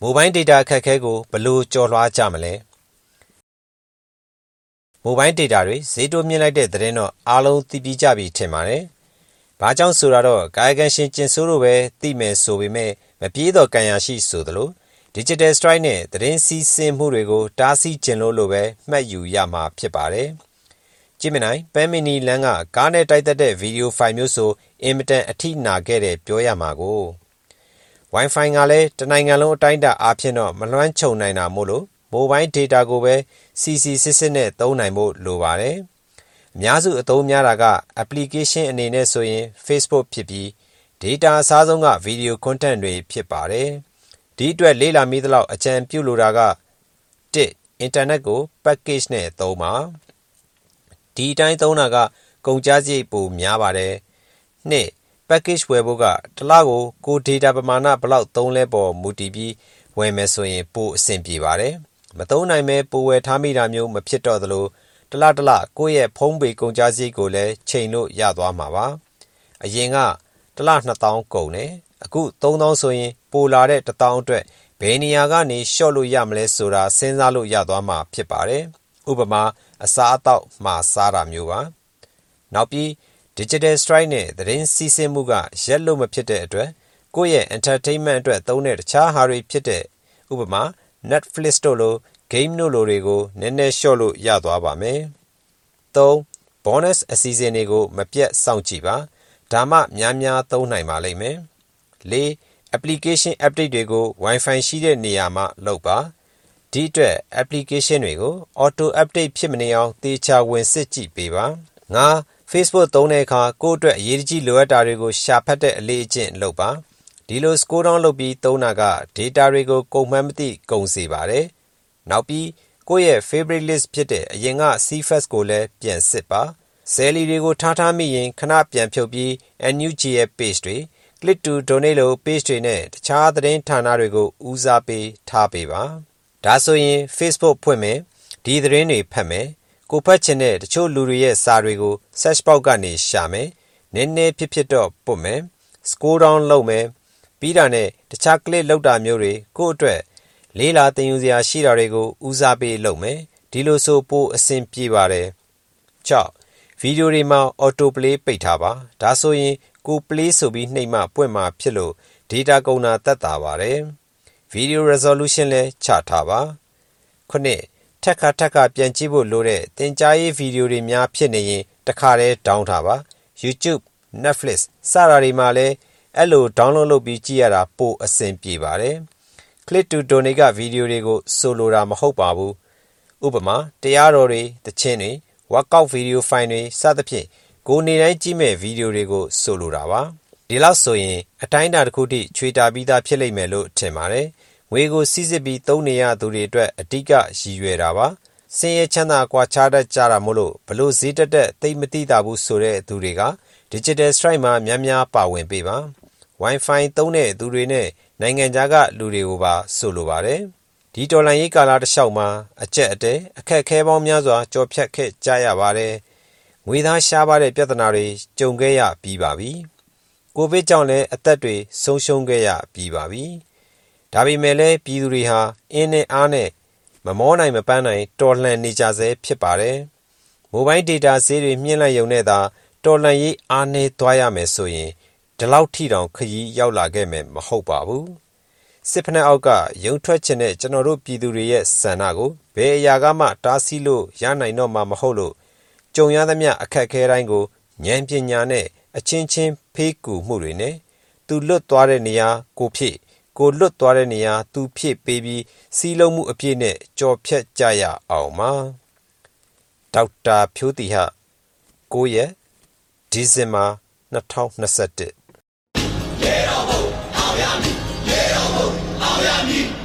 မိုဘိုင်းဒေတာအခက်အခဲကိုဘယ်လိုကျော်လွှားကြမလဲမိုဘိုင်းဒေတာတွေဈေးတိုးမြင့်လိုက်တဲ့သတင်းတော့အားလုံးသိပြီးကြပြီထင်ပါတယ်။ဘာကြောင့်ဆိုတော့ကာယကံရှင်ကျင်ဆိုးတို့ပဲသိမယ်ဆိုပေမဲ့မပြေးတော့ကံရရှိဆိုသလို Digital Strike နဲ့သတင်းစီးဆင်းမှုတွေကိုတားဆီးကျင်လို့လိုပဲမှတ်ယူရမှာဖြစ်ပါတယ်။ ကြည့်မနိုင်ပန်းမီနီလန်းကကားနဲ့တိုက်သက်တဲ့ဗီဒီယိုဖိုင်မျိုးဆိုအင်မတန်အထိနာခဲ့တယ်ပြောရမှာကို Wi-Fi ကလည်းတနိုင်ငံလုံးအတိုင်းအတာအားဖြင့်တော့မလွှမ်းခြုံနိုင်တာမို့လို့မိုဘိုင်းဒေတာကိုပဲစီစီစစ်စစ်နဲ့သုံးနိုင်ဖို့လိုပါတယ်။အများစုအသုံးများတာက application အနေနဲ့ဆိုရင် Facebook ဖြစ်ပြီး data အစားဆုံးက video content တွေဖြစ်ပါတယ်။ဒီအတွက်လေ့လာမိသလောက်အကြံပြုလိုတာက1 internet ကို package နဲ့သုံးပါ။ ဒီအတိုင်းသုံးတာကကုန်ကျစရိတ်ပိုများပါတယ်။2 package ဝယ်ဖို့ကတစ်လကိုကို data ပမာဏဘယ်လောက်သုံးလဲပေါ်မူတည်ပြီးဝယ်မယ်ဆိုရင်ပိုအဆင်ပြေပါတယ်။မသုံးနိုင်မဲပိုဝယ်ထားမိတာမျိုးမဖြစ်တော့သလိုတလတလကိုယ့်ရဲ့ဖုံးပေကုန်ကြစရိတ်ကိုလည်းချိန်လို့ရသွားမှာပါအရင်ကတလ2000ကုန်တယ်အခု3000ဆိုရင်ပိုလာတဲ့1000အတွက်ဘယ်နေရာကနေရှော့လို့ရမလဲဆိုတာစဉ်းစားလို့ရသွားမှာဖြစ်ပါတယ်ဥပမာ အစားအသောက်မှာစားတာမျိုးပါနောက်ပြီး digital strike နဲ့သတင်းစီးဆင်းမှုကရက်လို့မဖြစ်တဲ့အတွက်ကိုယ့်ရဲ့ entertainment အတွက်သုံးတဲ့တခြားဟာတွေဖြစ်တဲ့ဥပမာ Netflix တို့လို game တို့လိုတွေကိုနည်းနည်းလျှော့လို့ရသွားပါမယ်။၃ bonus အစီအစဉ်တွေကိုမပြတ်စောင့်ကြည့်ပါ။ဒါမှများများသုံးနိုင်ပါလိမ့်မယ်။၄ application update တွေကို Wi-Fi ရှိတဲ့နေရာမှာလုပ်ပါ။ ဒီအတွက် application တွေကို auto update ဖြစ်မနေအောင်သေချာဝင်စစ်ကြည့်ပေးပါ။၅ Facebook သုံးတဲ့အခါကိုယ့်အတွက်အရေးကြီးလိုအပ်တာတွေကိုရှာဖတ်တဲ့အလေးအကျင့်လုပ်ပါ။ဒီလို scroll down လုပ်ပြီးသုံးတာက data တွေကိုကုန်မှန်းမသိကုန်စေပါတယ်။နောက်ပြီးကိုယ့်ရဲ့ favorite list ဖြစ်တဲ့အရင်က CFS ကိုလည်းပြန်စစ်ပါဆယ်လီတွေကိုထားထားမိရင်ခဏပြန်ဖြုတ်ပြီး NUG ရဲ့ page တွေ click to donate လို့ page တွေနဲ့တခြားသတင်းဌာနတွေကိုဦးစားပေးထားပေးပါ ဒါဆိုရင် Facebook ဖွင့်မယ်ဒီသတင်းတွေဖတ်မယ်ကိုဖတ်ချင်တဲ့တချို့လူတွေရဲ့စာတွေကို search box ကနေရှာမယ်နည်းနည်းဖြစ်ဖြစ်တော့ပုတ်မယ် scroll down လုပ်မယ်ပြီးတာနဲ့တခြား click လောက်တာမျိုးတွေကိုယ့်အတွက်လေးလာတင်ယူစရာရှိတာတွေကိုဦးစားပေးလုပ်မယ်ဒီလိုဆိုပိုအဆင်ပြေပါတယ်6ဗီဒီယိုတွေမှာ auto play ပိတ်ထားပါဒါဆိုရင်ကို play ဆိုပြီးနှိပ်မှပွင့်မှဖြစ်လို့ data ကုန်တာတက်တာပါတယ် video resolution လည်းချထားပါခုနှစ်ထက်ခါထက်ခါပြန်ကြည့်ဖို့လိုတဲ့သင်ကြားရေးဗီဒီယိုတွေများဖြစ်နေရင်တခါတည်း down ထားပါ YouTube Netflix စတာတွေမှာလည်းအဲ့လို download လုပ်ပြီးကြည့်ရတာပိုအဆင်ပြေပါတယ် click to donate ကဗီဒီယိုတွေကိုဆိုလိုတာမဟုတ်ပါဘူးဥပမာတရားတော်တွေတခြင်းတွေ workout video file တွေစသဖြင့်ကိုနေတိုင်းကြည့်မဲ့ဗီဒီယိုတွေကိုဆိုလိုတာပါ ဒီလောက်ဆိုရင်အတိုင်းအတာတစ်ခုထိချွေတာပြီးသားဖြစ်လိမ့်မယ်လို့ထင်ပါတယ်ငွေကိုစီးစစ်ပြီးသုံးနေရသူတွေအတွက်အဓိကရည်ရွယ်တာပါစင်ရချမ်းသာကွာခြားတတ်ကြတာမို့လို့ဘလို့ဈေးတက်တက်သိမသိတာဘူးဆိုတဲ့သူတွေက digital strike မှာများများပါဝင်ပေးပါ Wi-Fi သုံးတဲ့သူတွေနဲ့နိုင်ငံခြားကလူတွေကိုပါဆိုလိုပါတယ်။ဒီတော်လှန်ရေးကာလတစ်လျှောက်မှာအကျက်အတဲအခက်အခဲပေါင်းများစွာကြော်ဖြတ်ခဲ့ကြရပါတယ်။ငွေသားရှားပါတဲ့ပြဿနာတွေကြုံခဲ့ရပြီးပါပြီ။ ကိုဗစ်ကြောင့်လည်းအသက်တွေဆုံးရှုံးခဲ့ရပြီးပါပြီ။ဒါပေမဲ့လည်းပြည်သူတွေဟာအင်းနဲ့အားနဲ့မမောနိုင်မပန်းနိုင်တော်လှန်နေကြဆဲဖြစ်ပါတယ်။မိုဘိုင်းဒေတာဈေးတွေမြင့်လိုက်ရုံနဲ့သာတော်လှန်ရေးအားနည်းသွားရမယ်ဆိုရင်ဒီလောက်ထိတောင်ခရီးရောက်လာခဲ့မယ်မဟုတ်ပါဘူးစစ်ဖက်နှက်အောက်ကရုံထွက်ချင်တဲ့ကျွန်တော်တို့ပြည်သူတွေရဲ့ဆန္ဒကိုဘယ်အရာကမှတားဆီးလို့ရနိုင်တော့မှာမဟုတ်လို့ကြုံရသမျှအခက်အခဲတိုင်းကို ဉာဏ်ပညာနဲ့အချင်းချင်းဖေးကူမှုတွေနဲ့သူလွတ်သွားတဲ့နေရာကိုဖြစ်ကိုလွတ်သွားတဲ့နေရာသူဖြစ်ပေးပြီးစီးလုံးမှုအပြည့်နဲ့ကြော်ဖြတ်ကြရအောင်ပါဒေါက်တာဖြိုးတီဟ9ရက်ဒီဇင်ဘာ2021ရေတော်ဘုံအောင်ရမည်ရေတော်ဘုံအောင်ရမည်